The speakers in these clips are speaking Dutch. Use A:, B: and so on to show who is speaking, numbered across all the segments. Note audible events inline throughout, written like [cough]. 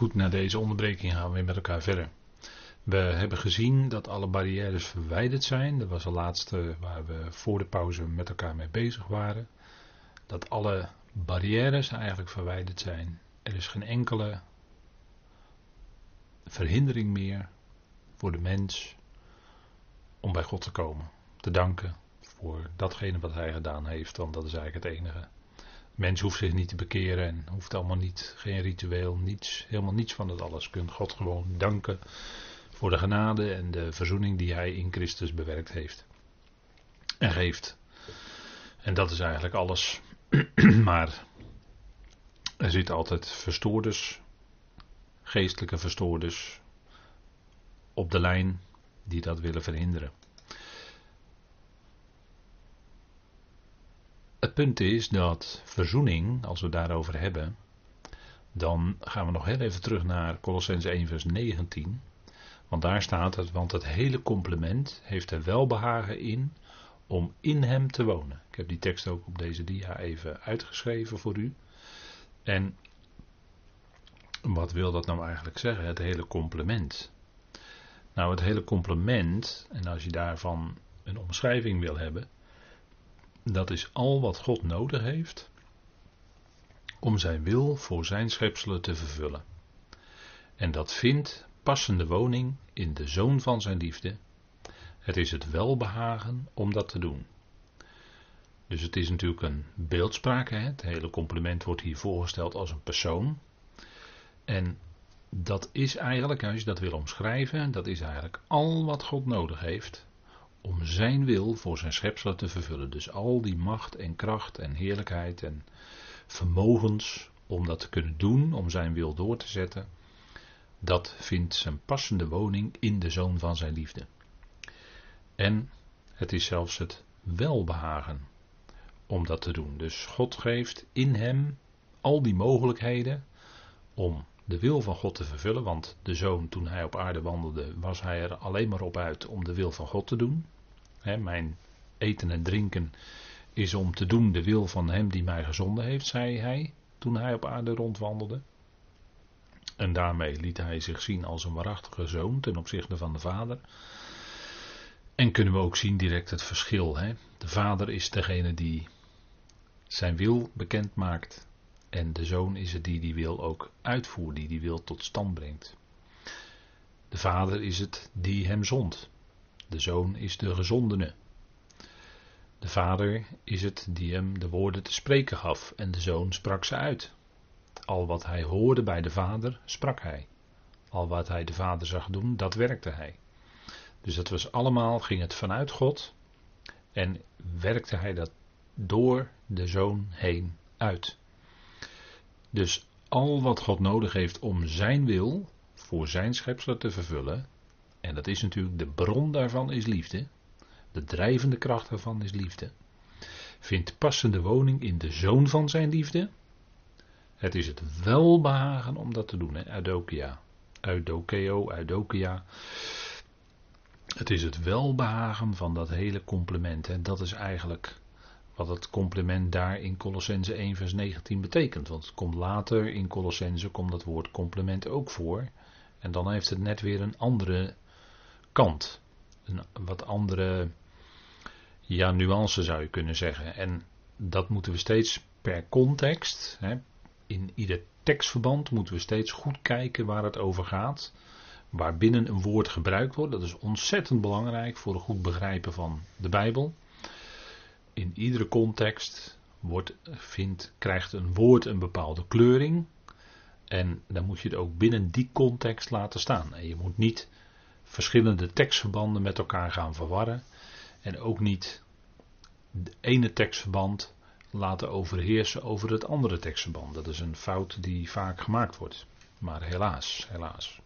A: Goed, na deze onderbreking gaan we weer met elkaar verder. We hebben gezien dat alle barrières verwijderd zijn. Dat was de laatste waar we voor de pauze met elkaar mee bezig waren. Dat alle barrières eigenlijk verwijderd zijn. Er is geen enkele verhindering meer voor de mens om bij God te komen. Te danken voor datgene wat hij gedaan heeft, want dat is eigenlijk het enige. Mens hoeft zich niet te bekeren en hoeft allemaal niet, geen ritueel, niets, helemaal niets van dat alles. Kunt God gewoon danken voor de genade en de verzoening die hij in Christus bewerkt heeft. En geeft. En dat is eigenlijk alles. [clears throat] maar er zitten altijd verstoorders, geestelijke verstoorders, op de lijn die dat willen verhinderen. Het punt is dat verzoening, als we daarover hebben, dan gaan we nog heel even terug naar Colossens 1 vers 19. Want daar staat het, want het hele complement heeft er welbehagen in om in hem te wonen. Ik heb die tekst ook op deze dia even uitgeschreven voor u. En wat wil dat nou eigenlijk zeggen, het hele complement? Nou, het hele complement, en als je daarvan een omschrijving wil hebben, dat is al wat God nodig heeft om zijn wil voor zijn schepselen te vervullen. En dat vindt passende woning in de zoon van zijn liefde. Het is het welbehagen om dat te doen. Dus het is natuurlijk een beeldspraak. Hè? Het hele compliment wordt hier voorgesteld als een persoon. En dat is eigenlijk, als je dat wil omschrijven, dat is eigenlijk al wat God nodig heeft om zijn wil voor zijn schepselen te vervullen. Dus al die macht en kracht en heerlijkheid en vermogens om dat te kunnen doen, om zijn wil door te zetten, dat vindt zijn passende woning in de zoon van zijn liefde. En het is zelfs het welbehagen om dat te doen. Dus God geeft in hem al die mogelijkheden om de wil van God te vervullen. Want de zoon, toen hij op aarde wandelde, was hij er alleen maar op uit om de wil van God te doen. mijn eten en drinken is om te doen de wil van hem die mij gezonden heeft, zei hij toen hij op aarde rondwandelde. En daarmee liet hij zich zien als een waarachtige zoon ten opzichte van de vader. En kunnen we ook zien direct het verschil. De vader is degene die zijn wil bekend maakt en de zoon is het die die wil ook uitvoert, die die wil tot stand brengt. De vader is het die hem zond. De zoon is de gezondene. De vader is het die hem de woorden te spreken gaf en de zoon sprak ze uit. Al wat hij hoorde bij de vader, sprak hij. Al wat hij de vader zag doen, dat werkte hij. Dus dat was allemaal, ging het vanuit God en werkte hij dat door de zoon heen uit. Dus al wat God nodig heeft om zijn wil voor zijn schepselen te vervullen, en dat is natuurlijk de bron daarvan is liefde, de drijvende kracht daarvan is liefde, vindt passende woning in de zoon van zijn liefde. Het is het welbehagen om dat te doen, hè? Eudokia. Eudokeo, Eudokia. Het is het welbehagen van dat hele compliment. En dat is eigenlijk wat het complement daar in Colossense 1 vers 19 betekent. Want het komt later in Colossense komt dat woord complement ook voor. En dan heeft het net weer een andere kant. Een wat andere ja, nuance zou je kunnen zeggen. En dat moeten we steeds per context, hè, in ieder tekstverband moeten we steeds goed kijken waar het over gaat. Waar binnen een woord gebruikt wordt. Dat is ontzettend belangrijk voor een goed begrijpen van de Bijbel in iedere context wordt, vindt, krijgt een woord een bepaalde kleuring. En dan moet je het ook binnen die context laten staan. En je moet niet verschillende tekstverbanden met elkaar gaan verwarren. En ook niet de ene tekstverband laten overheersen over het andere tekstverband. Dat is een fout die vaak gemaakt wordt. Maar helaas, helaas.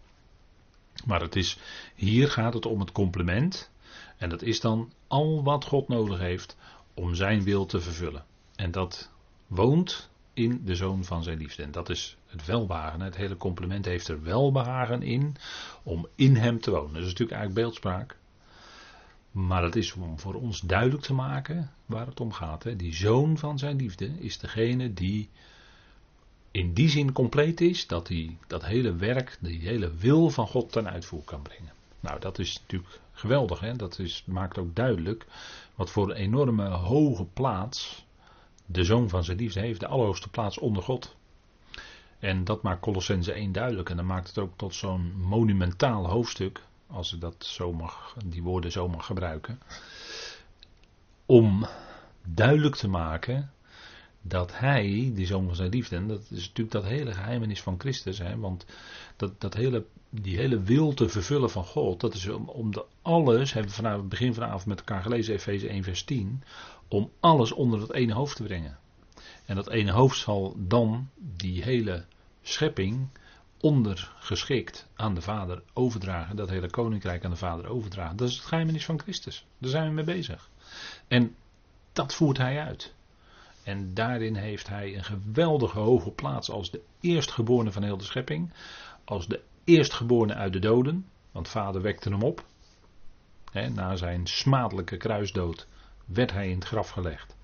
A: Maar het is, hier gaat het om het complement. En dat is dan al wat God nodig heeft om zijn wil te vervullen. En dat woont in de zoon van zijn liefde. En dat is het welbehagen. Het hele compliment heeft er welbehagen in om in hem te wonen. Dat is natuurlijk eigenlijk beeldspraak. Maar dat is om voor ons duidelijk te maken waar het om gaat. Hè. Die zoon van zijn liefde is degene die in die zin compleet is dat hij dat hele werk, die hele wil van God ten uitvoer kan brengen. Nou, dat is natuurlijk geweldig. Hè? Dat is, maakt ook duidelijk wat voor een enorme hoge plaats de zoon van zijn liefde heeft. De allerhoogste plaats onder God. En dat maakt Colossense 1 duidelijk. En dan maakt het ook tot zo'n monumentaal hoofdstuk. Als ik dat zo mag, die woorden zo mag gebruiken. Om duidelijk te maken dat hij, die zoon van zijn liefde, en dat is natuurlijk dat hele geheimenis van Christus, hè, want dat, dat hele, die hele wil te vervullen van God, dat is om, om de alles, hebben we vanaf het begin vanavond met elkaar gelezen, Efeze 1 vers 10, om alles onder dat ene hoofd te brengen. En dat ene hoofd zal dan die hele schepping ondergeschikt aan de Vader overdragen, dat hele koninkrijk aan de Vader overdragen. Dat is het geheimenis van Christus. Daar zijn we mee bezig. En dat voert hij uit. En daarin heeft hij een geweldige hoge plaats als de eerstgeborene van heel de schepping. Als de eerstgeborene uit de doden. Want vader wekte hem op. na zijn smadelijke kruisdood werd hij in het graf gelegd.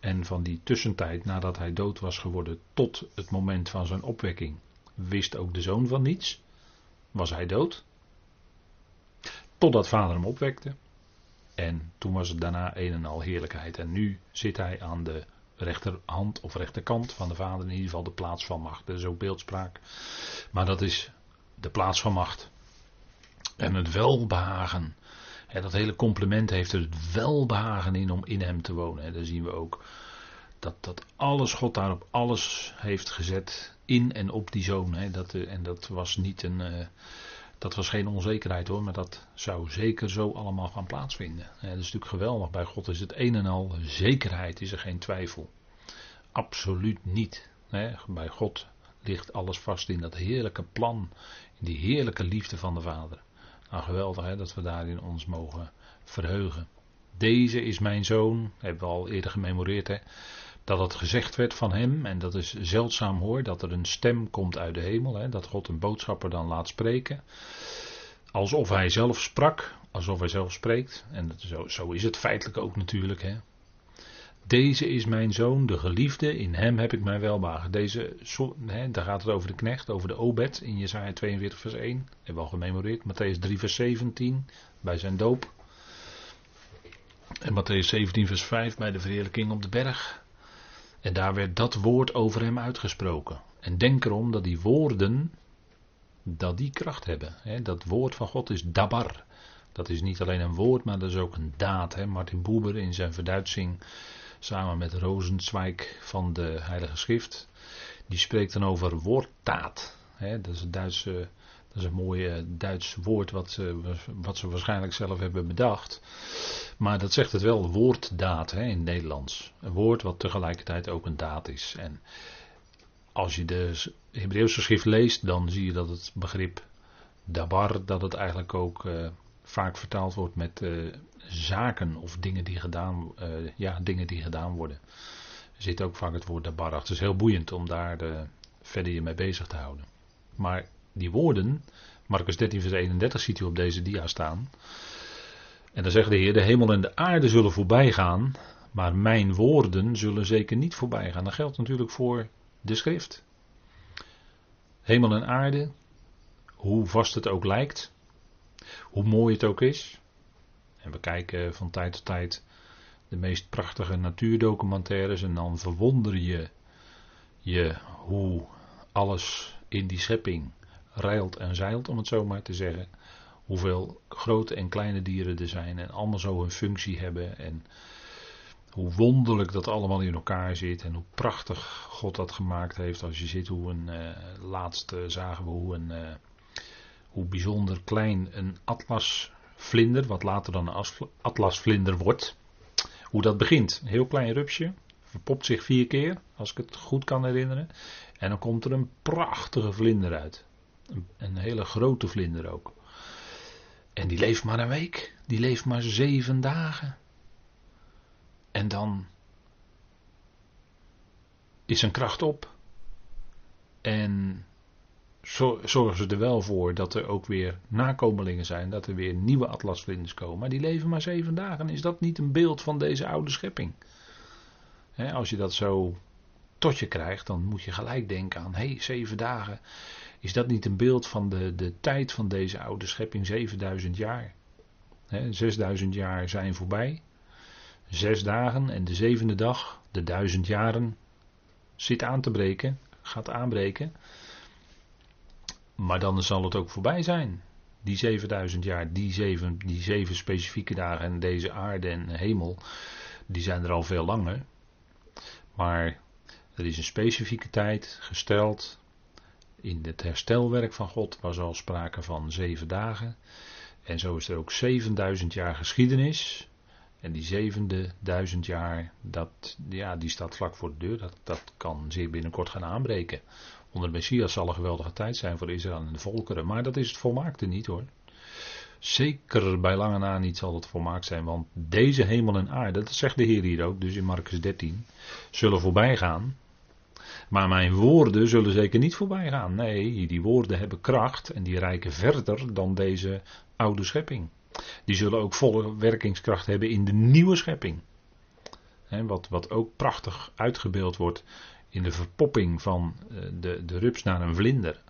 A: En van die tussentijd nadat hij dood was geworden tot het moment van zijn opwekking wist ook de zoon van niets. Was hij dood. Totdat vader hem opwekte. En toen was het daarna een en al heerlijkheid. En nu zit hij aan de rechterhand of rechterkant van de Vader, in ieder geval de plaats van macht. Dat is ook beeldspraak. Maar dat is de plaats van macht. En het welbehagen. En dat hele compliment heeft er het welbehagen in om in hem te wonen. En daar zien we ook dat, dat alles, God daarop alles heeft gezet in en op die zoon. Dat, eh, en dat was niet een. Uh, dat was geen onzekerheid hoor, maar dat zou zeker zo allemaal gaan plaatsvinden. dat is natuurlijk geweldig. Bij God is het een en al zekerheid, is er geen twijfel. Absoluut niet. Bij God ligt alles vast in dat heerlijke plan, in die heerlijke liefde van de Vader. Nou, geweldig hè, dat we daarin ons mogen verheugen. Deze is mijn zoon, hebben we al eerder gememoreerd, hè, dat het gezegd werd van hem, en dat is zeldzaam hoor, dat er een stem komt uit de hemel, hè, dat God een boodschapper dan laat spreken. Alsof hij zelf sprak, alsof hij zelf spreekt. En zo, zo is het feitelijk ook natuurlijk. Hè. Deze is mijn zoon, de geliefde, in hem heb ik mijn welbagen. Deze, daar gaat het over de knecht, over de obed in Jesaja 42 vers 1. Hebben we al gememoreerd. Matthäus 3 vers 17 bij zijn doop. En Matthäus 17 vers 5 bij de verheerlijking op de berg. En daar werd dat woord over hem uitgesproken. En denk erom dat die woorden, dat die kracht hebben. Dat woord van God is dabar. Dat is niet alleen een woord, maar dat is ook een daad. Martin Buber in zijn verduitsing, samen met Rosenzweig van de Heilige Schrift, die spreekt dan over woorddaad. Hè. Dat is een Duitse dat is een mooi eh, Duits woord wat ze, wat ze waarschijnlijk zelf hebben bedacht. Maar dat zegt het wel, woorddaad in het Nederlands. Een woord wat tegelijkertijd ook een daad is. En als je de Hebreeuwse schrift leest, dan zie je dat het begrip dabar, dat het eigenlijk ook uh, vaak vertaald wordt met uh, zaken of dingen die, gedaan, uh, ja, dingen die gedaan worden. Er zit ook vaak het woord dabar achter. Het is heel boeiend om daar de, verder je mee bezig te houden. Maar die woorden, Marcus 13, vers 31 ziet u op deze dia staan. En dan zegt de Heer: De hemel en de aarde zullen voorbij gaan, maar mijn woorden zullen zeker niet voorbij gaan. Dat geldt natuurlijk voor de schrift. Hemel en aarde, hoe vast het ook lijkt, hoe mooi het ook is. En we kijken van tijd tot tijd de meest prachtige natuurdocumentaires en dan verwonder je je hoe alles in die schepping rijlt en zeilt, om het zo maar te zeggen. Hoeveel grote en kleine dieren er zijn en allemaal zo hun functie hebben. En hoe wonderlijk dat allemaal in elkaar zit. En hoe prachtig God dat gemaakt heeft. Als je ziet hoe een. Uh, laatst zagen we hoe een. Uh, hoe bijzonder klein een atlasvlinder, wat later dan een atlasvlinder wordt. Hoe dat begint. Een heel klein rupsje. Verpopt zich vier keer, als ik het goed kan herinneren. En dan komt er een prachtige vlinder uit. Een hele grote vlinder ook. En die leeft maar een week. Die leeft maar zeven dagen. En dan is zijn kracht op. En zorgen ze er wel voor dat er ook weer nakomelingen zijn. Dat er weer nieuwe atlasvlinders komen. Maar die leven maar zeven dagen. Is dat niet een beeld van deze oude schepping? als je dat zo tot je krijgt, dan moet je gelijk denken aan, hé, hey, zeven dagen. Is dat niet een beeld van de, de tijd van deze oude schepping, 7000 jaar? He, 6000 jaar zijn voorbij. Zes dagen en de zevende dag, de duizend jaren, zit aan te breken, gaat aanbreken. Maar dan zal het ook voorbij zijn. Die 7000 jaar, die zeven, die zeven specifieke dagen en deze aarde en hemel, die zijn er al veel langer. Maar er is een specifieke tijd gesteld. In het herstelwerk van God was al sprake van zeven dagen. En zo is er ook 7000 jaar geschiedenis. En die zevende duizend jaar, dat, ja, die staat vlak voor de deur. Dat, dat kan zeer binnenkort gaan aanbreken. Onder de Messias zal een geweldige tijd zijn voor Israël en de volkeren. Maar dat is het volmaakte niet hoor. Zeker bij lange na niet zal het volmaakt zijn. Want deze hemel en aarde, dat zegt de Heer hier ook, dus in Marcus 13, zullen voorbij gaan. Maar mijn woorden zullen zeker niet voorbij gaan. Nee, die woorden hebben kracht en die reiken verder dan deze oude schepping. Die zullen ook volle werkingskracht hebben in de nieuwe schepping. wat, wat ook prachtig uitgebeeld wordt in de verpopping van eh, de, de rups naar een vlinder.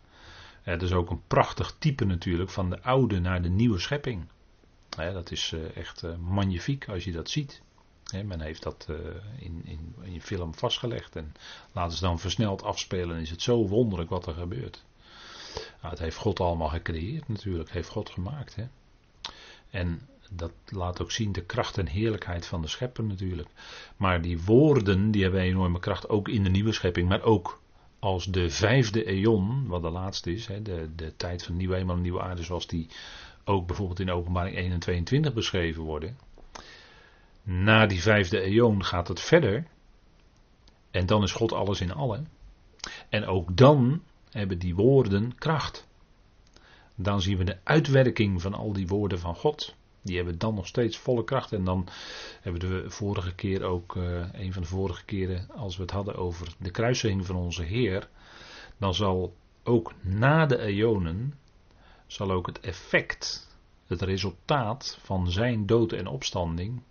A: Het is ook een prachtig type natuurlijk van de oude naar de nieuwe schepping. dat is eh, echt eh, magnifiek als je dat ziet. men heeft dat in, in, in film vastgelegd en laten ze dan versneld afspelen. Is het zo wonderlijk wat er gebeurt. Nou, het heeft God allemaal gecreëerd natuurlijk, heeft God gemaakt. Hè? En dat laat ook zien de kracht en heerlijkheid van de schepper natuurlijk. Maar die woorden die hebben enorme kracht ook in de nieuwe schepping, maar ook als de vijfde eon, wat de laatste is, hè, de, de tijd van nieuwe hemel en nieuwe aarde, zoals die ook bijvoorbeeld in openbaring 1 en 22 beschreven worden. Na die vijfde eon gaat het verder. En dan is God alles in allen. En ook dan hebben die woorden kracht dan zien we de uitwerking van al die woorden van God. Die hebben dan nog steeds volle kracht. En dan hebben we de vorige keer ook, uh, een van de vorige keren, als we het hadden over de kruising van onze Heer. Dan zal ook na de eonen, zal ook het effect, het resultaat van zijn dood en opstanding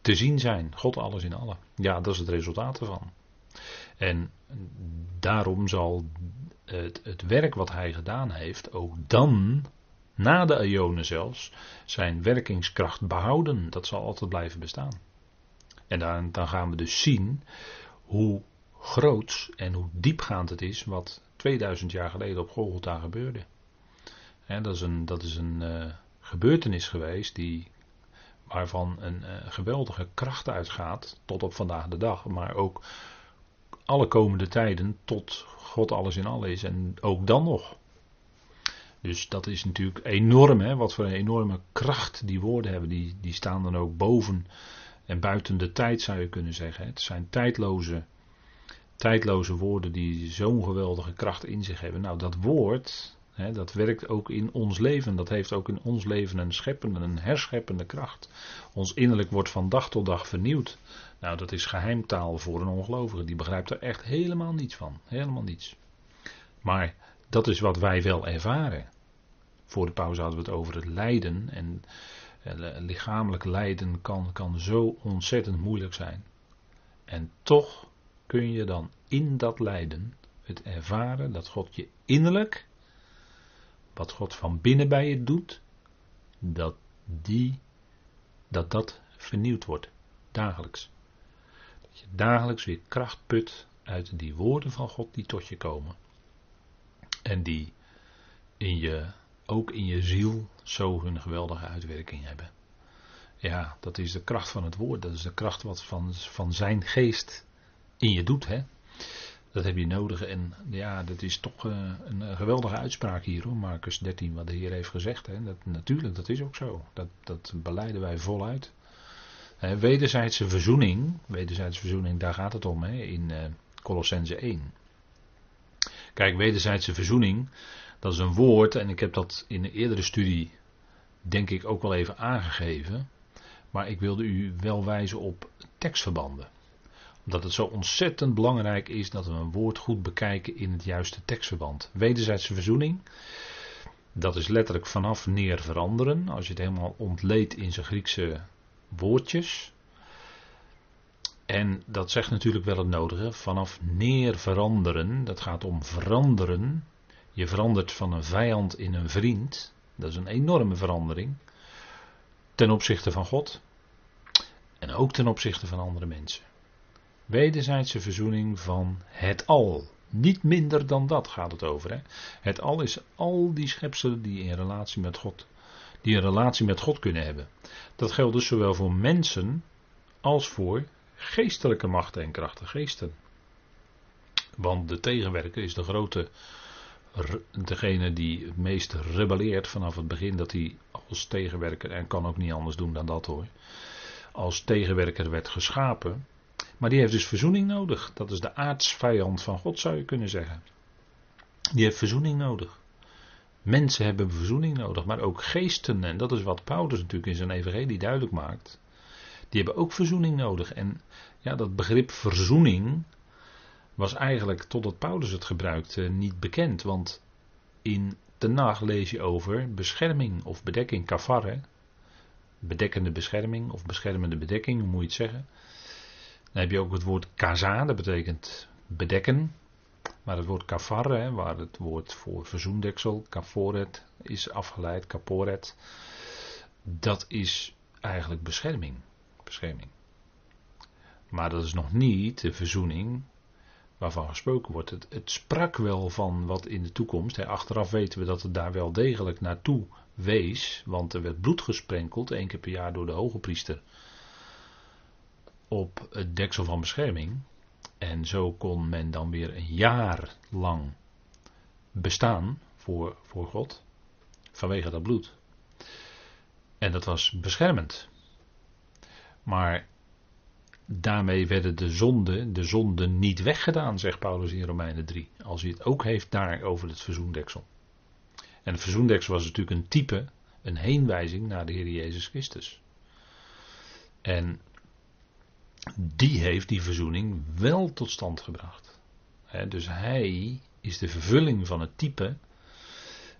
A: te zien zijn. God alles in allen. Ja, dat is het resultaat ervan. En daarom zal het, het werk wat hij gedaan heeft ook dan, na de eonen zelfs, zijn werkingskracht behouden. Dat zal altijd blijven bestaan. En dan, dan gaan we dus zien hoe groot en hoe diepgaand het is wat 2000 jaar geleden op Golgotha gebeurde. dat is een, dat is een uh, gebeurtenis geweest die, waarvan een uh, geweldige kracht uitgaat tot op vandaag de dag, maar ook alle komende tijden tot God alles in alles is en ook dan nog. Dus dat is natuurlijk enorm, hè? wat voor een enorme kracht die woorden hebben. Die, die staan dan ook boven en buiten de tijd zou je kunnen zeggen. Het zijn tijdloze, tijdloze woorden die zo'n geweldige kracht in zich hebben. Nou, dat woord, hè, dat werkt ook in ons leven. Dat heeft ook in ons leven een scheppende, een herscheppende kracht. Ons innerlijk wordt van dag tot dag vernieuwd. Nou, dat is geheimtaal voor een ongelovige. Die begrijpt er echt helemaal niets van. Helemaal niets. Maar dat is wat wij wel ervaren. Voor de pauze hadden we het over het lijden. En eh, lichamelijk lijden kan, kan zo ontzettend moeilijk zijn. En toch kun je dan in dat lijden het ervaren dat God je innerlijk, wat God van binnen bij je doet, dat die, dat dat vernieuwd wordt, dagelijks. Dat je dagelijks weer kracht put uit die woorden van God die tot je komen. En die in je, ook in je ziel zo hun geweldige uitwerking hebben. Ja, dat is de kracht van het woord. Dat is de kracht wat van, van zijn geest in je doet. Hè? Dat heb je nodig. En ja, dat is toch uh, een geweldige uitspraak hier hoor. Marcus 13, wat de Heer heeft gezegd. Hè? Dat, natuurlijk, dat is ook zo. Dat, dat beleiden wij voluit. Wederzijdse verzoening, wederzijdse verzoening, daar gaat het om hè, in uh, Colossense 1. Kijk, wederzijdse verzoening, dat is een woord, en ik heb dat in een eerdere studie, denk ik, ook wel even aangegeven. Maar ik wilde u wel wijzen op tekstverbanden. Omdat het zo ontzettend belangrijk is dat we een woord goed bekijken in het juiste tekstverband. Wederzijdse verzoening, dat is letterlijk vanaf neer veranderen. Als je het helemaal ontleedt in zijn Griekse woordjes. En dat zegt natuurlijk wel het nodige. Vanaf neer veranderen, dat gaat om veranderen. Je verandert van een vijand in een vriend. Dat is een enorme verandering. Ten opzichte van God. En ook ten opzichte van andere mensen. Wederzijdse verzoening van het al. Niet minder dan dat gaat het over. Hè? Het al is al die schepselen die in relatie met God, die een relatie met God kunnen hebben. Dat geldt dus zowel voor mensen als voor geestelijke machten en krachten, geesten. Want de tegenwerker is de grote, degene die het meest rebelleert vanaf het begin dat hij als tegenwerker, en kan ook niet anders doen dan dat hoor, als tegenwerker werd geschapen. Maar die heeft dus verzoening nodig. Dat is de aardsvijand van God zou je kunnen zeggen. Die heeft verzoening nodig. Mensen hebben verzoening nodig, maar ook geesten. En dat is wat Paulus natuurlijk in zijn evangelie duidelijk maakt. Die hebben ook verzoening nodig. En ja, dat begrip verzoening was eigenlijk totdat Paulus het gebruikte niet bekend. Want in de nacht lees je over bescherming of bedekking, kafar. Bedekkende bescherming of beschermende bedekking, hoe moet je het zeggen? Dan heb je ook het woord kaza, dat betekent bedekken. Maar het woord kafar, waar het woord voor verzoendeksel, kaforet, is afgeleid, kaporet. Dat is eigenlijk bescherming. Bescherming. Maar dat is nog niet de verzoening waarvan gesproken wordt. Het, sprak wel van wat in de toekomst. Hè. Achteraf weten we dat het daar wel degelijk naartoe wees. Want er werd bloed gesprenkeld, één keer per jaar door de hoge priester. Op het deksel van bescherming. En zo kon men dan weer een jaar lang bestaan voor, voor God. Vanwege dat bloed. En dat was beschermend. Maar daarmee werden de zonden, de zonden niet weggedaan, zegt Paulus in Romeinen 3. Als hij het ook heeft daar over het verzoendeksel. En het verzoendeksel was natuurlijk een type, een heenwijzing naar de Heer Jezus Christus. En die heeft die verzoening wel tot stand gebracht. dus hij is de vervulling van het type.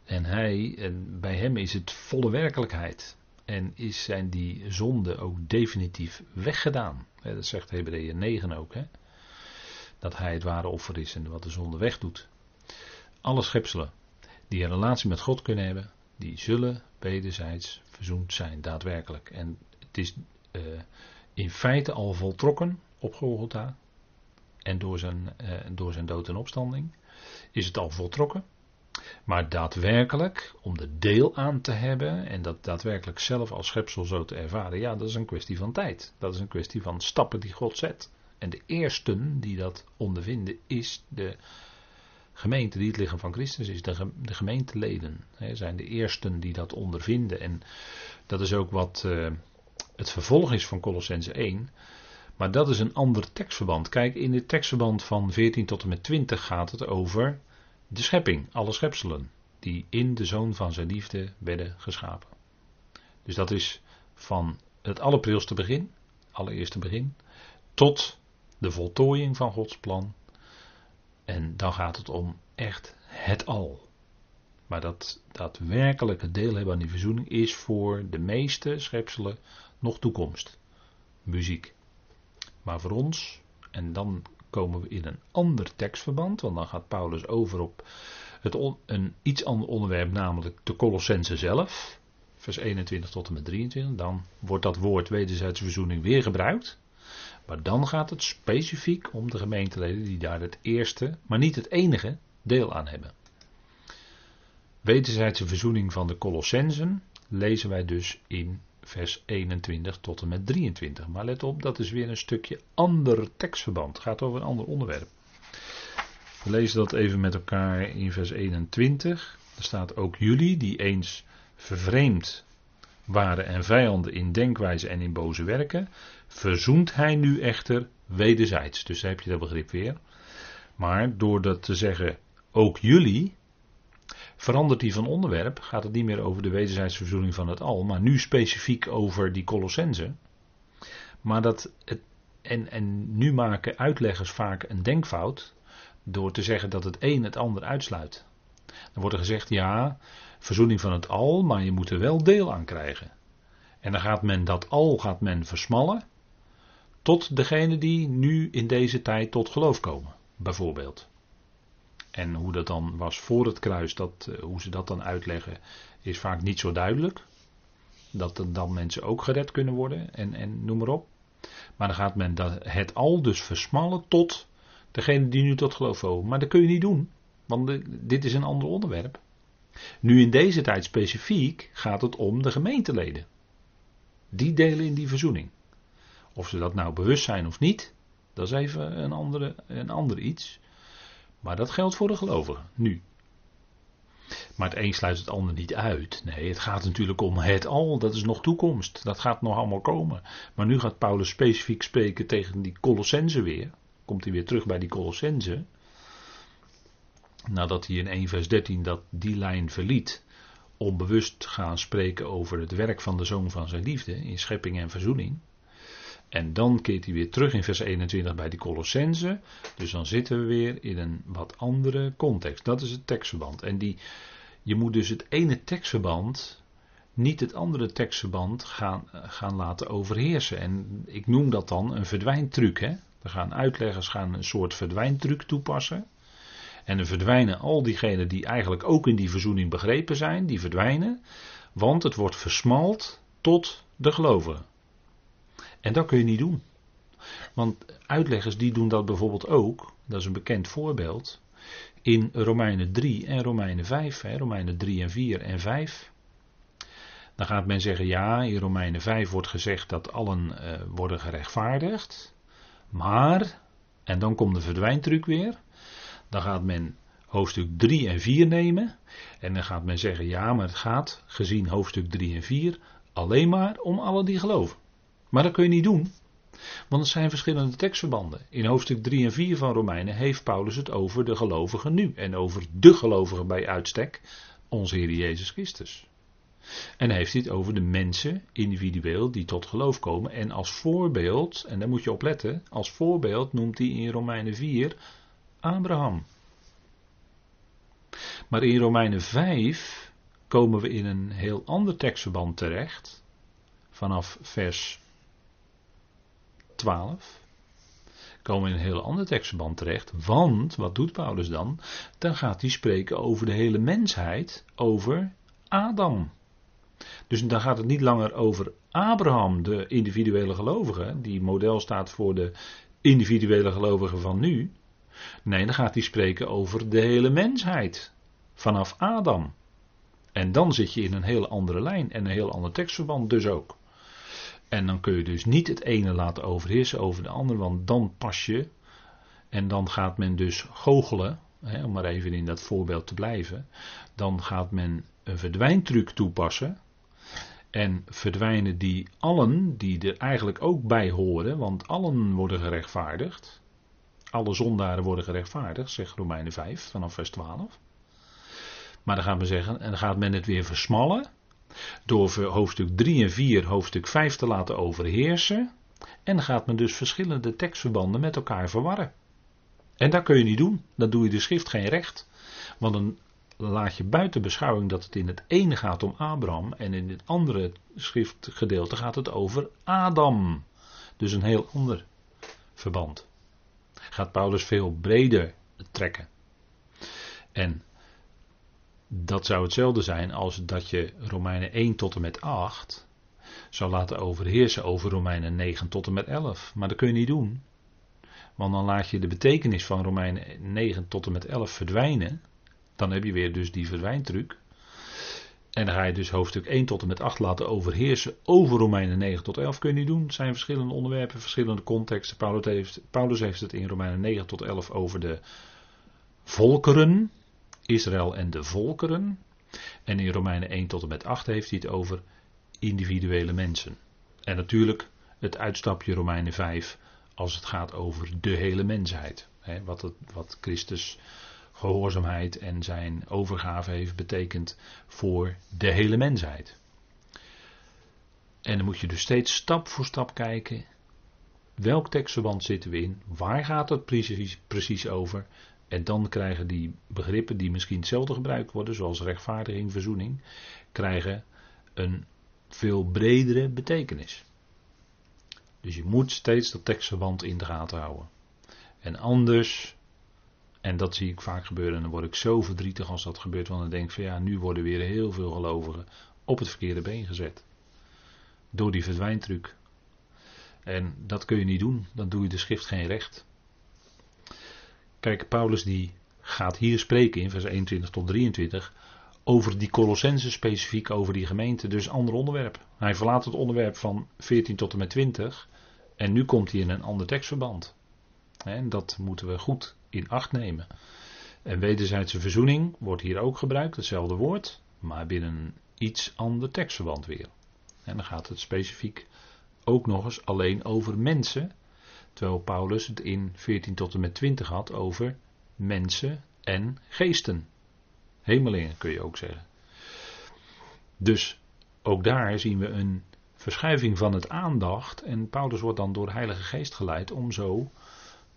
A: En hij, en bij hem is het volle werkelijkheid. En is, zijn die zonden ook definitief weggedaan. dat zegt Hebreeën 9 ook. Dat hij het ware offer is en wat de zonde wegdoet. Alle schepselen die een relatie met God kunnen hebben, die zullen wederzijds verzoend zijn, daadwerkelijk. En het is uh, in feite al voltrokken op Golgotha. En door zijn, uh, door zijn dood en opstanding is het al voltrokken. Maar daadwerkelijk, om de deel aan te hebben en dat daadwerkelijk zelf als schepsel zo te ervaren, ja, dat is een kwestie van tijd. Dat is een kwestie van stappen die God zet. En de eersten die dat ondervinden is de gemeente die het lichaam van Christus is. De, de gemeenteleden hè, zijn de eersten die dat ondervinden. En dat is ook wat uh, het vervolg is van Colossense 1. Maar dat is een ander tekstverband. Kijk, in het tekstverband van 14 tot en met 20 gaat het over de schepping, alle schepselen, die in de zoon van zijn liefde werden geschapen. Dus dat is van het allerprilste begin, allereerste begin, tot de voltooiing van Gods plan. En dan gaat het om echt het al. Maar dat daadwerkelijke deel hebben aan die verzoening is voor de meeste schepselen nog toekomst. Muziek. Maar voor ons, en dan komen we in een ander tekstverband, want dan gaat Paulus over op het een iets ander onderwerp, namelijk de Colossense zelf, vers 21 tot en met 23. Dan wordt dat woord wederzijdse verzoening weer gebruikt. Maar dan gaat het specifiek om de gemeenteleden die daar het eerste, maar niet het enige, deel aan hebben. Wederzijdse verzoening van de Colossensen lezen wij dus in vers 21 tot en met 23. Maar let op, dat is weer een stukje ander tekstverband. Het gaat over een ander onderwerp. We lezen dat even met elkaar in vers 21. Er staat ook jullie, die eens vervreemd waren en vijanden in denkwijze en in boze werken, verzoent hij nu echter wederzijds. Dus daar heb je dat begrip weer. Maar door dat te zeggen, ook jullie, verandert die van onderwerp, gaat het niet meer over de wederzijdse verzoening van het al, maar nu specifiek over die Colossense. Maar dat het, en, en nu maken uitleggers vaak een denkfout door te zeggen dat het een het ander uitsluit. Dan wordt er gezegd, ja, verzoening van het al, maar je moet er wel deel aan krijgen. En dan gaat men dat al gaat men versmallen tot degene die nu in deze tijd tot geloof komen, bijvoorbeeld. En hoe dat dan was voor het kruis, dat, eh, hoe ze dat dan uitleggen, is vaak niet zo duidelijk. Dat er dan mensen ook gered kunnen worden en, en noem maar op. Maar dan gaat men het al dus versmallen tot degene die nu tot geloof komen. Maar dat kun je niet doen, want dit is een ander onderwerp. Nu in deze tijd specifiek gaat het om de gemeenteleden. Die delen in die verzoening. Of ze dat nou bewust zijn of niet, dat is even een, andere, een ander iets. Maar dat geldt voor de gelovigen, nu. Maar het een sluit het ander niet uit. Nee, het gaat natuurlijk om het al. Dat is nog toekomst. Dat gaat nog allemaal komen. Maar nu gaat Paulus specifiek spreken tegen die Colossense weer. Komt hij weer terug bij die Colossense. Nadat hij in 1 vers 13 dat die lijn verliet. Om bewust te gaan spreken over het werk van de zoon van zijn liefde. In schepping en verzoening. En dan keert hij weer terug in vers 21 bij die Colossense. Dus dan zitten we weer in een wat andere context. Dat is het tekstverband. En die, je moet dus het ene tekstverband niet het andere tekstverband gaan, gaan laten overheersen. En ik noem dat dan een verdwijntruc. Hè? Er gaan uitleggers gaan een soort verdwijntruc toepassen. En er verdwijnen al diegenen die eigenlijk ook in die verzoening begrepen zijn, die verdwijnen. Want het wordt versmald tot de gelovigen. En dat kun je niet doen. Want uitleggers die doen dat bijvoorbeeld ook, dat is een bekend voorbeeld, in Romeinen 3 en Romeinen 5, hè, Romeinen 3 en 4 en 5. Dan gaat men zeggen, ja, in Romeinen 5 wordt gezegd dat allen uh, worden gerechtvaardigd. Maar, en dan komt de verdwijntruc weer, dan gaat men hoofdstuk 3 en 4 nemen. En dan gaat men zeggen, ja, maar het gaat, gezien hoofdstuk 3 en 4, alleen maar om allen die geloven. Maar dat kun je niet doen. Want het zijn verschillende tekstverbanden. In hoofdstuk 3 en 4 van Romeinen heeft Paulus het over de gelovigen nu. En over de gelovigen bij uitstek, onze Heer Jezus Christus. En heeft hij het over de mensen individueel die tot geloof komen. En als voorbeeld, en daar moet je op letten, als voorbeeld noemt hij in Romeinen 4 Abraham. Maar in Romeinen 5 komen we in een heel ander tekstverband terecht. Vanaf vers 12 komen we in een heel ander tekstverband terecht. Want, wat doet Paulus dan? Dan gaat hij spreken over de hele mensheid, over Adam. Dus dan gaat het niet langer over Abraham, de individuele gelovige, die model staat voor de individuele gelovigen van nu. Nee, dan gaat hij spreken over de hele mensheid, vanaf Adam. En dan zit je in een hele andere lijn en een heel ander tekstverband dus ook. En dan kun je dus niet het ene laten overheersen over de ander, want dan pas je. En dan gaat men dus goochelen, hè, om maar even in dat voorbeeld te blijven. Dan gaat men een verdwijntruc toepassen. En verdwijnen die allen, die er eigenlijk ook bij horen, want allen worden gerechtvaardigd. Alle zondaren worden gerechtvaardigd, zegt Romeinen 5 vanaf vers 12. Maar dan gaat men zeggen, en dan gaat men het weer versmallen. Door hoofdstuk 3 en 4 hoofdstuk 5 te laten overheersen. En gaat men dus verschillende tekstverbanden met elkaar verwarren. En dat kun je niet doen. Dan doe je de schrift geen recht. Want dan laat je buiten beschouwing dat het in het ene gaat om Abraham. En in het andere schriftgedeelte gaat het over Adam. Dus een heel ander verband. Gaat Paulus veel breder trekken. En dat zou hetzelfde zijn als dat je Romeinen 1 tot en met 8 zou laten overheersen over Romeinen 9 tot en met 11. Maar dat kun je niet doen. Want dan laat je de betekenis van Romeinen 9 tot en met 11 verdwijnen. Dan heb je weer dus die verdwijntruc. En dan ga je dus hoofdstuk 1 tot en met 8 laten overheersen over Romeinen 9 tot 11. Kun je niet doen. Het zijn verschillende onderwerpen, verschillende contexten. Paulus heeft, Paulus heeft het in Romeinen 9 tot 11 over de volkeren. Israël en de volkeren. En in Romeinen 1 tot en met 8 heeft hij het over individuele mensen. En natuurlijk het uitstapje Romeinen 5 als het gaat over de hele mensheid. Wat, het, wat Christus gehoorzaamheid en zijn overgave heeft betekend voor de hele mensheid. En dan moet je dus steeds stap voor stap kijken. Welk tekstverband zitten we in? Waar gaat het precies, precies over? En dan krijgen die begrippen die misschien hetzelfde gebruikt worden, zoals rechtvaardiging, verzoening, krijgen een veel bredere betekenis. Dus je moet steeds dat tekstverband in de gaten houden. En anders, en dat zie ik vaak gebeuren, en dan word ik zo verdrietig als dat gebeurt, want dan denk ik van ja, nu worden weer heel veel gelovigen op het verkeerde been gezet. Door die verdwijntruc. En dat kun je niet doen, dan doe je de schrift geen recht. Kijk, Paulus die gaat hier spreken in vers 21 tot 23 over die Colossense specifiek, over die gemeente, dus ander onderwerp. Hij verlaat het onderwerp van 14 tot en met 20 en nu komt hij in een ander tekstverband. En dat moeten we goed in acht nemen. En wederzijdse verzoening wordt hier ook gebruikt, hetzelfde woord, maar binnen een iets ander tekstverband weer. En dan gaat het specifiek ook nog eens alleen over mensen, terwijl Paulus het in 14 tot en met 20 had over mensen en geesten. Hemelingen kun je ook zeggen. Dus ook daar zien we een verschuiving van het aandacht. En Paulus wordt dan door de Heilige Geest geleid om zo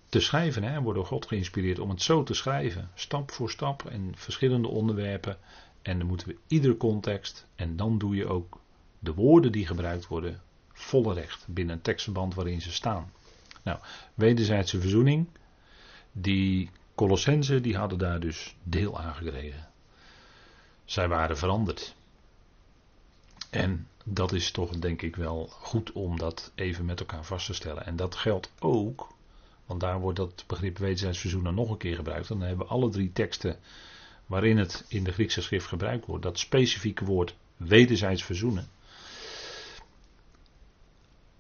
A: te schrijven. Hij wordt door God geïnspireerd om het zo te schrijven. Stap voor stap en verschillende onderwerpen. En dan moeten we iedere context. En dan doe je ook de woorden die gebruikt worden volle recht binnen een tekstverband waarin ze staan. Nou, wederzijdse verzoening. Die Colossensen die hadden daar dus deel aan gekregen. Zij waren veranderd. En dat is toch denk ik wel goed om dat even met elkaar vast te stellen. En dat geldt ook, want daar wordt dat begrip wederzijds verzoenen nog een keer gebruikt. Dan hebben we alle drie teksten waarin het in de Griekse schrift gebruikt wordt. Dat specifieke woord wederzijds verzoenen.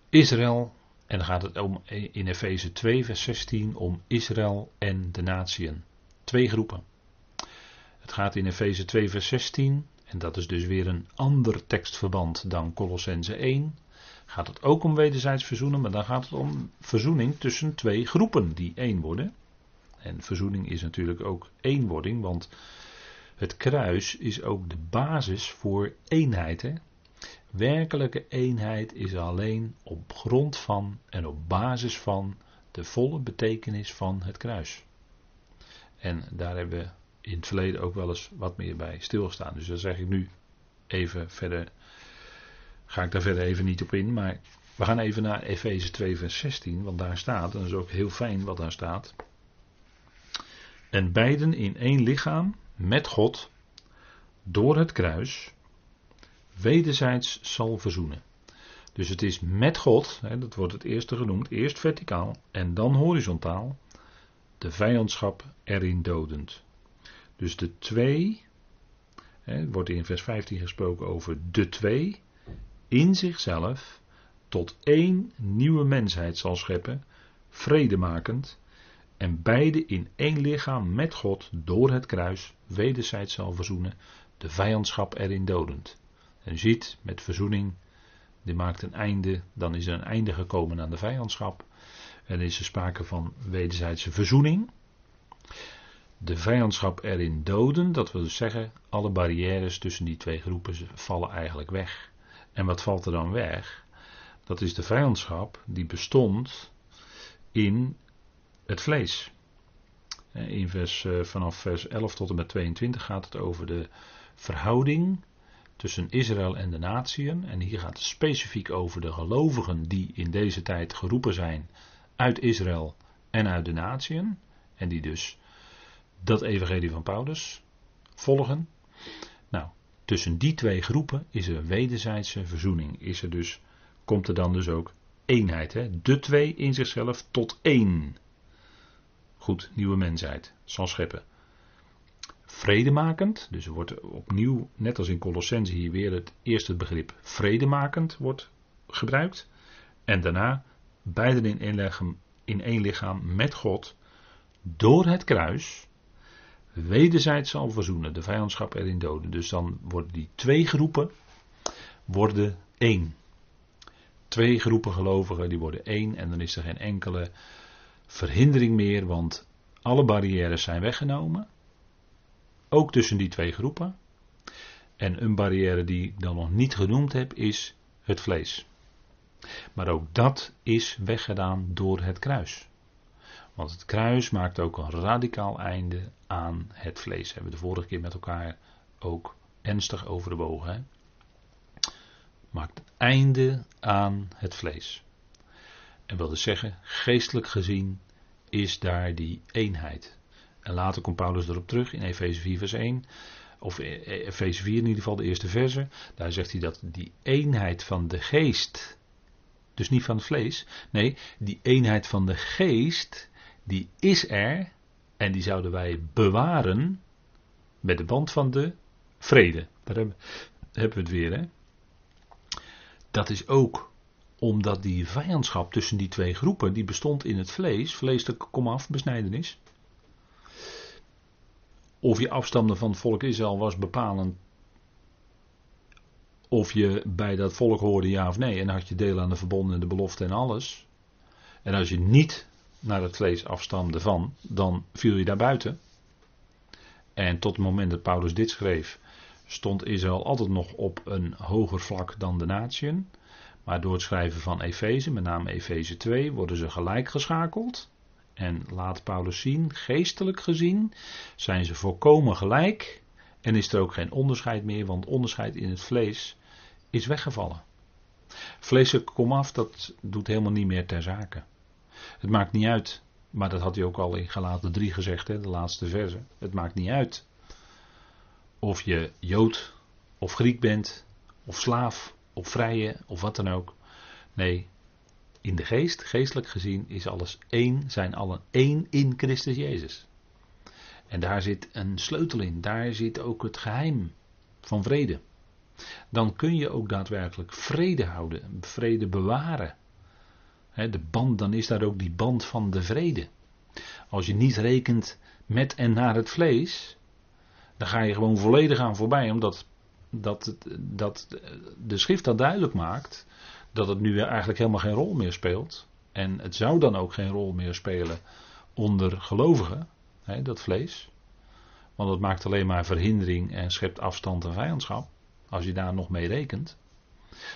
A: Israël, en dan gaat het om in Efeze 2, vers 16 om Israël en de natieën. Twee groepen. Het gaat in Efeze 2, vers 16, en dat is dus weer een ander tekstverband dan Colossense 1. Gaat het ook om wederzijds verzoenen, maar dan gaat het om verzoening tussen twee groepen die één worden. En verzoening is natuurlijk ook eenwording, want het kruis is ook de basis voor eenheid. Hè? Werkelijke eenheid is alleen op grond van en op basis van de volle betekenis van het kruis. En daar hebben we in het verleden ook wel eens wat meer bij stilgestaan. Dus daar zeg ik nu even verder. Ga ik daar verder even niet op in. Maar we gaan even naar Efeze 2, vers 16. Want daar staat, en dat is ook heel fijn wat daar staat. En beiden in één lichaam met God door het kruis wederzijds zal verzoenen. Dus het is met God, hè, dat wordt het eerste genoemd, eerst verticaal en dan horizontaal, de vijandschap erin dodend. Dus de twee, hè, wordt in vers 15 gesproken over de twee, in zichzelf tot één nieuwe mensheid zal scheppen, vredemakend, en beide in één lichaam met God door het kruis wederzijds zal verzoenen, de vijandschap erin dodend. En ziet, met verzoening, die maakt een einde, dan is er een einde gekomen aan de vijandschap. En is er sprake van wederzijdse verzoening. De vijandschap erin doden, dat wil dus zeggen, alle barrières tussen die twee groepen vallen eigenlijk weg. En wat valt er dan weg? Dat is de vijandschap die bestond in het vlees. In vers, eh, vanaf vers 11 tot en met 22 gaat het over de verhouding tussen Israël en de natieën. En hier gaat het specifiek over de gelovigen die in deze tijd geroepen zijn uit Israël en uit de natieën. En die dus dat evangelie van Paulus volgen. Nou, tussen die twee groepen is er wederzijdse verzoening. Is er dus, komt er dan dus ook eenheid. Hè? De twee in zichzelf tot één. Goed, nieuwe mensheid zal scheppen vredemakend. Dus wordt opnieuw, net als in Colossense hier weer het eerste begrip vredemakend wordt gebruikt. En daarna beiden in één, lichaam, in één lichaam met God door het kruis wederzijds zal verzoenen, de vijandschap erin doden. Dus dan worden die twee groepen worden één. Twee groepen gelovigen die worden één en dan is er geen enkele verhindering meer, want alle barrières zijn weggenomen. Ook tussen die twee groepen. En een barrière die ik dan nog niet genoemd heb is het vlees. Maar ook dat is weggedaan door het kruis. Want het kruis maakt ook een radicaal einde aan het vlees. Hebben we de vorige keer met elkaar ook ernstig overwogen. Hè? Maakt einde aan het vlees. En wil dus zeggen, geestelijk gezien is daar die eenheid. En later komt Paulus erop terug in Efeze 4 vers 1. Of Efeze 4 in ieder geval, de eerste verse. Daar zegt hij dat die eenheid van de geest. Dus niet van het vlees. Nee, die eenheid van de geest. Die is er. En die zouden wij bewaren. Met de band van de vrede. Daar hebben, we het weer. Hè? Dat is ook omdat die vijandschap tussen die twee groepen, die bestond in het vlees, vleeselijke komaf, besnijdenis. Of je afstamde van het volk Israël was bepalend of je bij dat volk hoorde ja of nee. En had je deel aan de verbonden en de belofte en alles. En als je niet naar het vlees afstamde van, dan viel je daar buiten. En tot het moment dat Paulus dit schreef, stond Israël altijd nog op een hoger vlak dan de natieën. Maar door het schrijven van Efeze, met name Efeze 2, worden ze gelijk geschakeld. En laat Paulus zien, geestelijk gezien, zijn ze volkomen gelijk. En is er ook geen onderscheid meer, want onderscheid in het vlees is weggevallen. Vleeselijk komaf, dat doet helemaal niet meer ter zake. Het maakt niet uit, maar dat had hij ook al in Galaten 3 gezegd, hè, de laatste verse. Het maakt niet uit of je Jood of Griek bent, of slaaf, of vrije, of wat dan ook. Nee, in de geest, geestelijk gezien, is alles één, zijn allen één in Christus Jezus. En daar zit een sleutel in, daar zit ook het geheim van vrede. Dan kun je ook daadwerkelijk vrede houden, vrede bewaren. de band, dan is daar ook die band van de vrede. Als je niet rekent met en naar het vlees, dan ga je gewoon volledig aan voorbij, omdat dat, dat de schrift dat duidelijk maakt, dat het nu eigenlijk helemaal geen rol meer speelt. En het zou dan ook geen rol meer spelen onder gelovigen, hè, dat vlees. Want het maakt alleen maar verhindering en schept afstand en vijandschap. Als je daar nog mee rekent.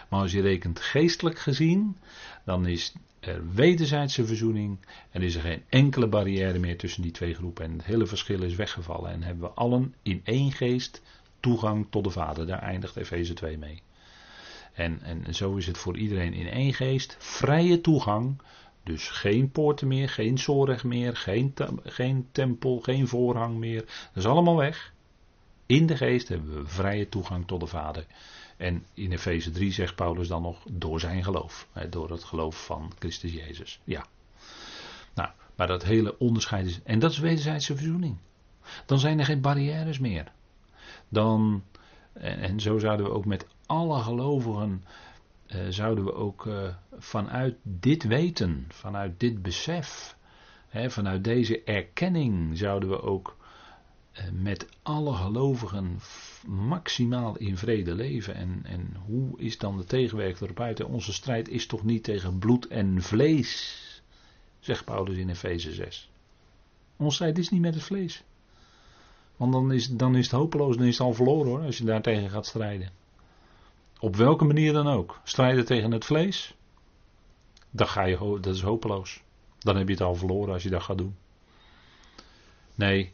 A: Maar als je rekent geestelijk gezien, dan is er wederzijdse verzoening. En is er geen enkele barrière meer tussen die twee groepen. En het hele verschil is weggevallen. En hebben we allen in één geest toegang tot de Vader. Daar eindigt Efeze 2 mee. En, en zo is het voor iedereen in één geest. Vrije toegang. Dus geen poorten meer, geen zorg meer, geen, geen tempel, geen voorhang meer. Dat is allemaal weg. In de geest hebben we vrije toegang tot de Vader. En in Efeze 3 zegt Paulus dan nog door zijn geloof. Hè, door het geloof van Christus Jezus. Ja. Nou, maar dat hele onderscheid is. En dat is wederzijdse verzoening. Dan zijn er geen barrières meer. Dan. En, en zo zouden we ook met alle gelovigen. Eh, zouden we ook eh, vanuit dit weten, vanuit dit besef, hè, vanuit deze erkenning, zouden we ook eh, met alle gelovigen maximaal in vrede leven. En, en hoe is dan de tegenwerking erop uit? Onze strijd is toch niet tegen bloed en vlees, zegt Paulus in Efeze 6. Onze strijd is niet met het vlees. Want dan is, dan is het hopeloos, dan is het al verloren hoor, als je daar tegen gaat strijden. Op welke manier dan ook. Strijden tegen het vlees, dan ga je, dat is hopeloos. Dan heb je het al verloren als je dat gaat doen. Nee,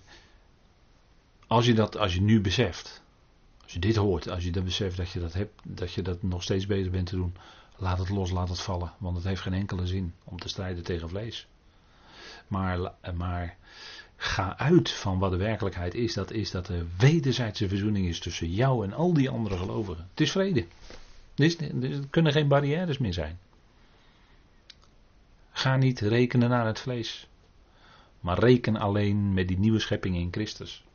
A: als je dat, als je nu beseft, als je dit hoort, als je dat beseft dat je dat hebt, dat je dat nog steeds bezig bent te doen, laat het los, laat het vallen. Want het heeft geen enkele zin om te strijden tegen vlees. Maar, maar ga uit van wat de werkelijkheid is. Dat is dat er wederzijdse verzoening is tussen jou en al die andere gelovigen. Het is vrede. Er kunnen geen barrières meer zijn. Ga niet rekenen naar het vlees. Maar reken alleen met die nieuwe schepping in Christus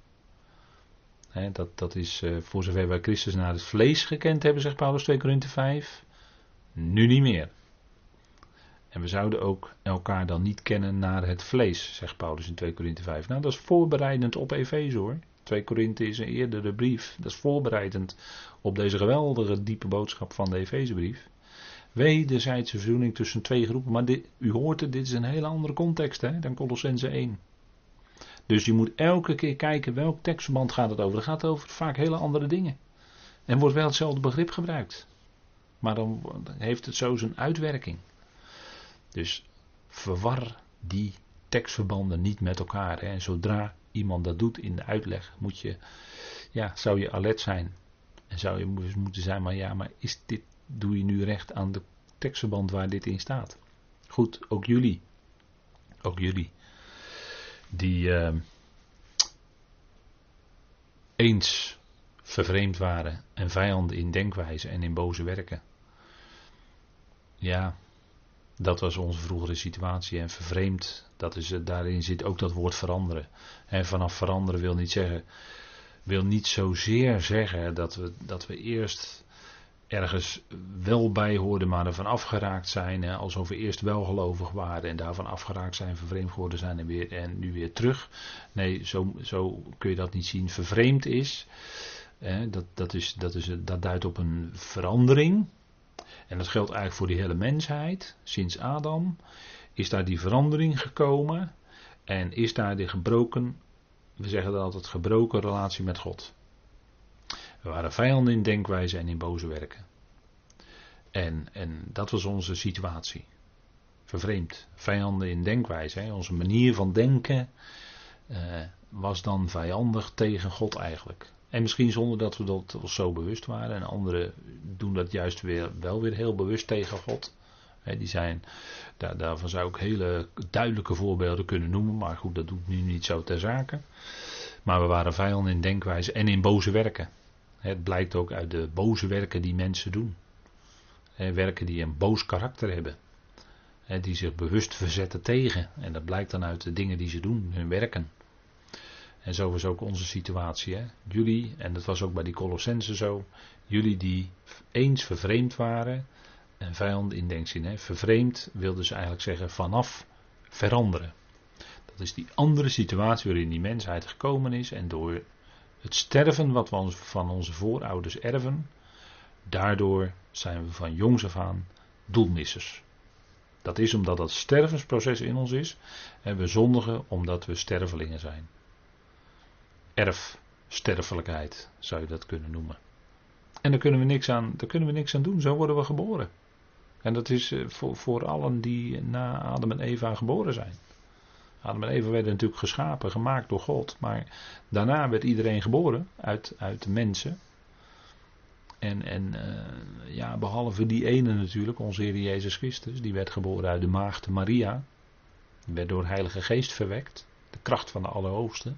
A: dat, dat is uh, voor zover wij Christus naar het vlees gekend hebben, zegt Paulus 2 Korinthe 5. Nu niet meer. En we zouden ook elkaar dan niet kennen naar het vlees, zegt Paulus in 2 Korinthe 5. Nou, dat is voorbereidend op Efeze hoor. 2 Korinthe is een eerdere brief. Dat is voorbereidend op deze geweldige diepe boodschap van de Efezebrief. Wederzijdse verzoening tussen twee groepen. Maar dit, u hoort het, dit is een hele andere context hè, dan Colossense 1. Dus je moet elke keer kijken welk tekstverband gaat het over. Het gaat over vaak hele andere dingen. En wordt wel hetzelfde begrip gebruikt. Maar dan heeft het zo zijn uitwerking. Dus verwar die tekstverbanden niet met elkaar. Hè. En zodra iemand dat doet in de uitleg, moet je, ja, zou je alert zijn. En zou je moeten zijn, maar ja, maar is dit, doe je nu recht aan de tekstverband waar dit in staat? Goed, ook jullie. Ook jullie. Die eh, eens vervreemd waren en vijanden in denkwijze en in boze werken. Ja, dat was onze vroegere situatie. En vervreemd, dat is, daarin zit ook dat woord veranderen. En vanaf veranderen wil niet zeggen, wil niet zozeer zeggen dat we, dat we eerst ergens wel bij hoorden, maar ervan afgeraakt zijn. Hè, alsof we eerst wel gelovig waren en daarvan afgeraakt zijn, vervreemd geworden zijn en, weer, en nu weer terug. Nee, zo, zo kun je dat niet zien. Vervreemd is, hè, dat, dat, is, dat, is, dat duidt op een verandering. En dat geldt eigenlijk voor de hele mensheid. Sinds Adam is daar die verandering gekomen. En is daar de gebroken, we zeggen dat altijd, gebroken relatie met God. We waren vijanden in denkwijze en in boze werken. En, en dat was onze situatie. Vervreemd. Vijanden in denkwijze. Hè. Onze manier van denken uh, was dan vijandig tegen God eigenlijk. En misschien zonder dat we dat zo bewust waren. En anderen doen dat juist weer, wel weer heel bewust tegen God. die zijn, daar, daarvan zou ik hele duidelijke voorbeelden kunnen noemen. Maar goed, dat doet nu niet zo ter zake. Maar we waren vijanden in denkwijze en in boze werken. Het blijkt ook uit de boze werken die mensen doen. Werken die een boos karakter hebben. Die zich bewust verzetten tegen. En dat blijkt dan uit de dingen die ze doen, hun werken. En zo was ook onze situatie. Hè? Jullie, en dat was ook bij die Colossensen zo. Jullie die eens vervreemd waren. En vijand in denkzin. Hè? Vervreemd wilde ze eigenlijk zeggen vanaf veranderen. Dat is die andere situatie waarin die mensheid gekomen is. En door het sterven wat we van onze voorouders erven. Daardoor zijn we van jongs af aan doelmissers. Dat is omdat dat stervensproces in ons is. En we zondigen omdat we stervelingen zijn erfsterfelijkheid, zou je dat kunnen noemen. En daar kunnen we niks aan, daar kunnen we niks aan doen, zo worden we geboren. En dat is eh, voor, allen die na Adam en Eva geboren zijn. Adam en Eva werden natuurlijk geschapen, gemaakt door God. Maar daarna werd iedereen geboren uit, uit mensen. En, en uh, ja, behalve die ene natuurlijk, onze Heer Jezus Christus, die werd geboren uit de maagd Maria. Die werd door Heilige Geest verwekt. De kracht van de Allerhoogste.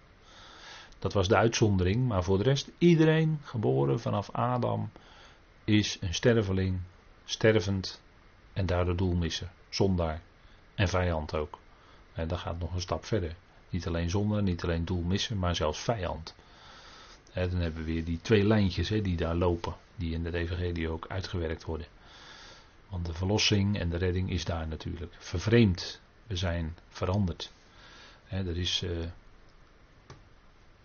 A: Dat was de uitzondering, maar voor de rest, iedereen geboren vanaf Adam is een sterveling, stervend en daardoor doelmisser, zondaar en vijand ook. En dat gaat nog een stap verder. Niet alleen zonde, niet alleen doelmissen, maar zelfs vijand. Dan hebben we weer die twee lijntjes hè, die daar lopen, die in de evangelie ook uitgewerkt worden. Want de verlossing en de redding is daar natuurlijk. Vervreemd, we zijn veranderd. er is... Uh,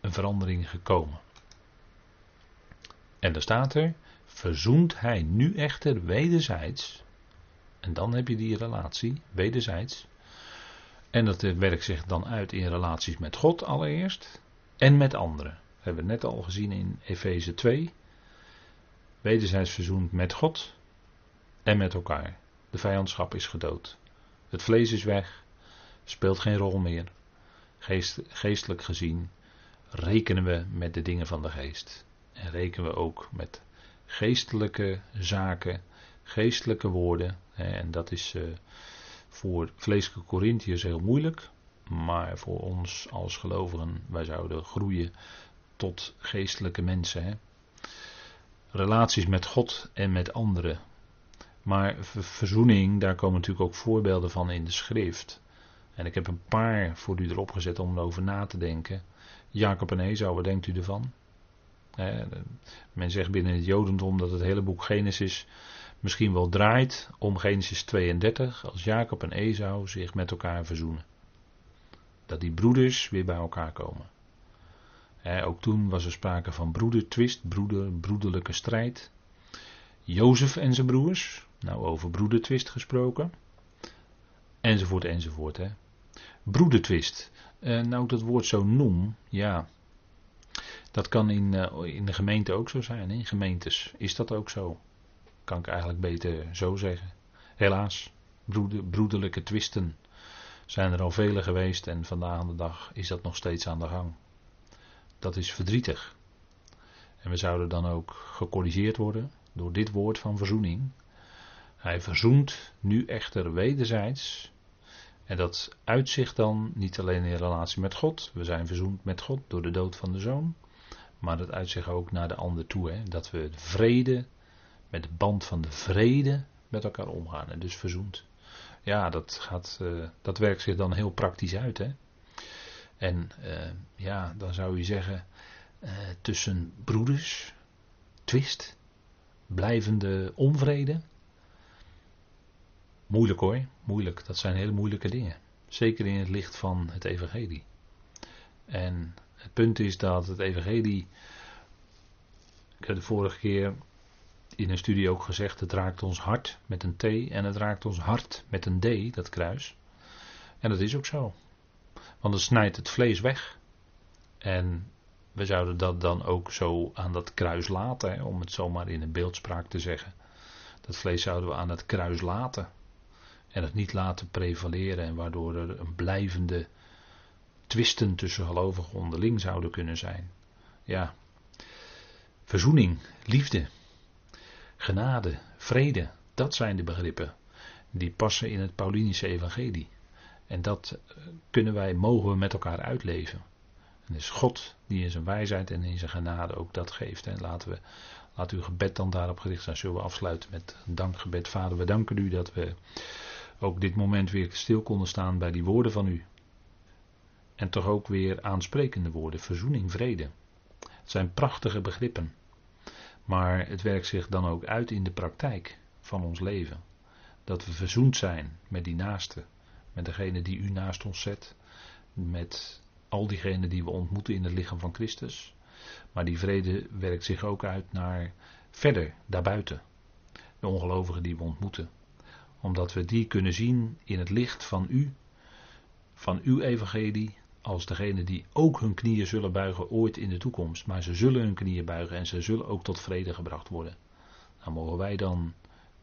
A: een verandering gekomen. En daar staat er, verzoent hij nu echter wederzijds, en dan heb je die relatie, wederzijds, en dat werkt zich dan uit in relaties met God allereerst, en met anderen. Dat hebben we net al gezien in Efeze 2. Wederzijds verzoend met God en met elkaar. De vijandschap is gedood. Het vlees is weg, speelt geen rol meer. Geest, geestelijk gezien rekenen we met de dingen van de geest. En rekenen we ook met geestelijke zaken, geestelijke woorden. En dat is uh, voor vleeselijke Corinthiërs heel moeilijk. Maar voor ons als gelovigen, wij zouden groeien tot geestelijke mensen. Hè. Relaties met God en met anderen. Maar verzoening, daar komen natuurlijk ook voorbeelden van in de schrift. En ik heb een paar voor u erop gezet om erover na te denken. Jacob en Esau, wat denkt u ervan? men zegt binnen het Jodendom dat het hele boek Genesis misschien wel draait om Genesis 32, als Jacob en Esau zich met elkaar verzoenen. Dat die broeders weer bij elkaar komen. ook toen was er sprake van broedertwist, broeder, broederlijke strijd. Jozef en zijn broers, nou over broedertwist gesproken. Enzovoort, enzovoort. Hè. Broedertwist. Uh, nou, dat woord zo noem, ja. Dat kan in, uh, in de gemeente ook zo zijn. In gemeentes is dat ook zo. Kan ik eigenlijk beter zo zeggen. Helaas, broeder, broederlijke twisten zijn er al vele geweest en vandaag de dag is dat nog steeds aan de gang. Dat is verdrietig. En we zouden dan ook gecorrigeerd worden door dit woord van verzoening. Hij verzoent nu echter wederzijds. En dat uitzicht dan niet alleen in relatie met God. We zijn verzoend met God door de dood van de zoon. Maar dat uitzicht ook naar de ander toe. Hè? Dat we de vrede, met de band van de vrede met elkaar omgaan. En dus verzoend. Ja, dat, gaat, uh, dat werkt zich dan heel praktisch uit. Hè? En uh, ja, dan zou je zeggen, uh, tussen broeders, twist, blijvende onvrede. Moeilijk hoor, moeilijk. Dat zijn hele moeilijke dingen. Zeker in het licht van het evangelie. En het punt is dat het evangelie, ik heb de vorige keer in een studie ook gezegd, het raakt ons hart met een T en het raakt ons hart met een D, dat kruis. En dat is ook zo. Want het snijdt het vlees weg. En we zouden dat dan ook zo aan dat kruis laten, om het zomaar in een beeldspraak te zeggen. Dat vlees zouden we aan het kruis laten. En het niet laten prevaleren en waardoor er een blijvende twisten tussen gelovigen onderling zouden kunnen zijn. Ja. Verzoening, liefde, genade, vrede, dat zijn de begrippen die passen in het Paulinische evangelie. En dat eh, kunnen wij, mogen we met elkaar uitleven. En het is God die in zijn wijsheid en in zijn genade ook dat geeft. En laten we, laat uw gebed dan daarop gericht zijn. Zullen we afsluiten met dankgebed. Vader, we danken u dat we ook dit moment weer stil konden staan bij die woorden van u. En toch ook weer aansprekende woorden. Verzoening, vrede. Het zijn prachtige begrippen. Maar het werkt zich dan ook uit in de praktijk van ons leven. Dat we verzoend zijn met die naaste. Met degene die u naast ons zet. Met al diegenen die we ontmoeten in het lichaam van Christus. Maar die vrede werkt zich ook uit naar verder, daarbuiten. De ongelovigen die we ontmoeten. Omdat we die kunnen zien in het licht van u, van uw evangelie, als degene die ook hun knieën zullen buigen ooit in de toekomst. Maar ze zullen hun knieën buigen en ze zullen ook tot vrede gebracht worden. Dan mogen wij dan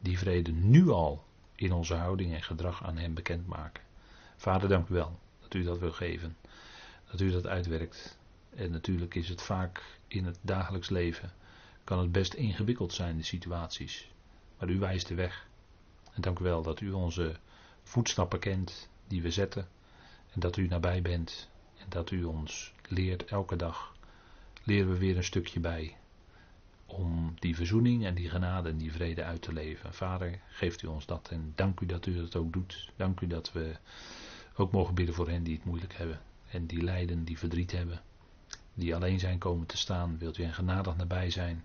A: die vrede nu al in onze houding en gedrag aan hem bekendmaken. Vader, dank u wel dat u dat wil geven dat u dat uitwerkt. En natuurlijk is het vaak in het dagelijks leven, kan het best ingewikkeld zijn, de situaties. Maar u wijst de weg. En dank u wel dat u onze voetstappen kent die we zetten. En dat u nabij bent. En dat u ons leert elke dag. Leren we weer een stukje bij. Om die verzoening en die genade en die vrede uit te leven. Vader, geeft u ons dat. En dank u dat u dat ook doet. Dank u dat we ook mogen bidden voor hen die het moeilijk hebben en die lijden, die verdriet hebben, die alleen zijn komen te staan, wilt u hen genadig nabij zijn.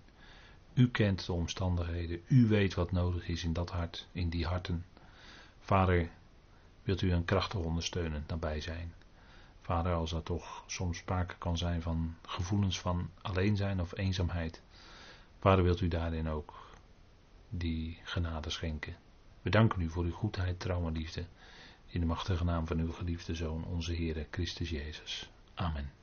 A: U kent de omstandigheden, u weet wat nodig is in dat hart, in die harten. Vader, wilt u een krachtig ondersteunend nabij zijn. Vader, als er toch soms sprake kan zijn van gevoelens van alleen zijn of eenzaamheid. Vader, wilt u daarin ook die genade schenken. We danken u voor uw goedheid, trouw en liefde. In de machtige naam van uw geliefde Zoon, onze Heere Christus Jezus. Amen.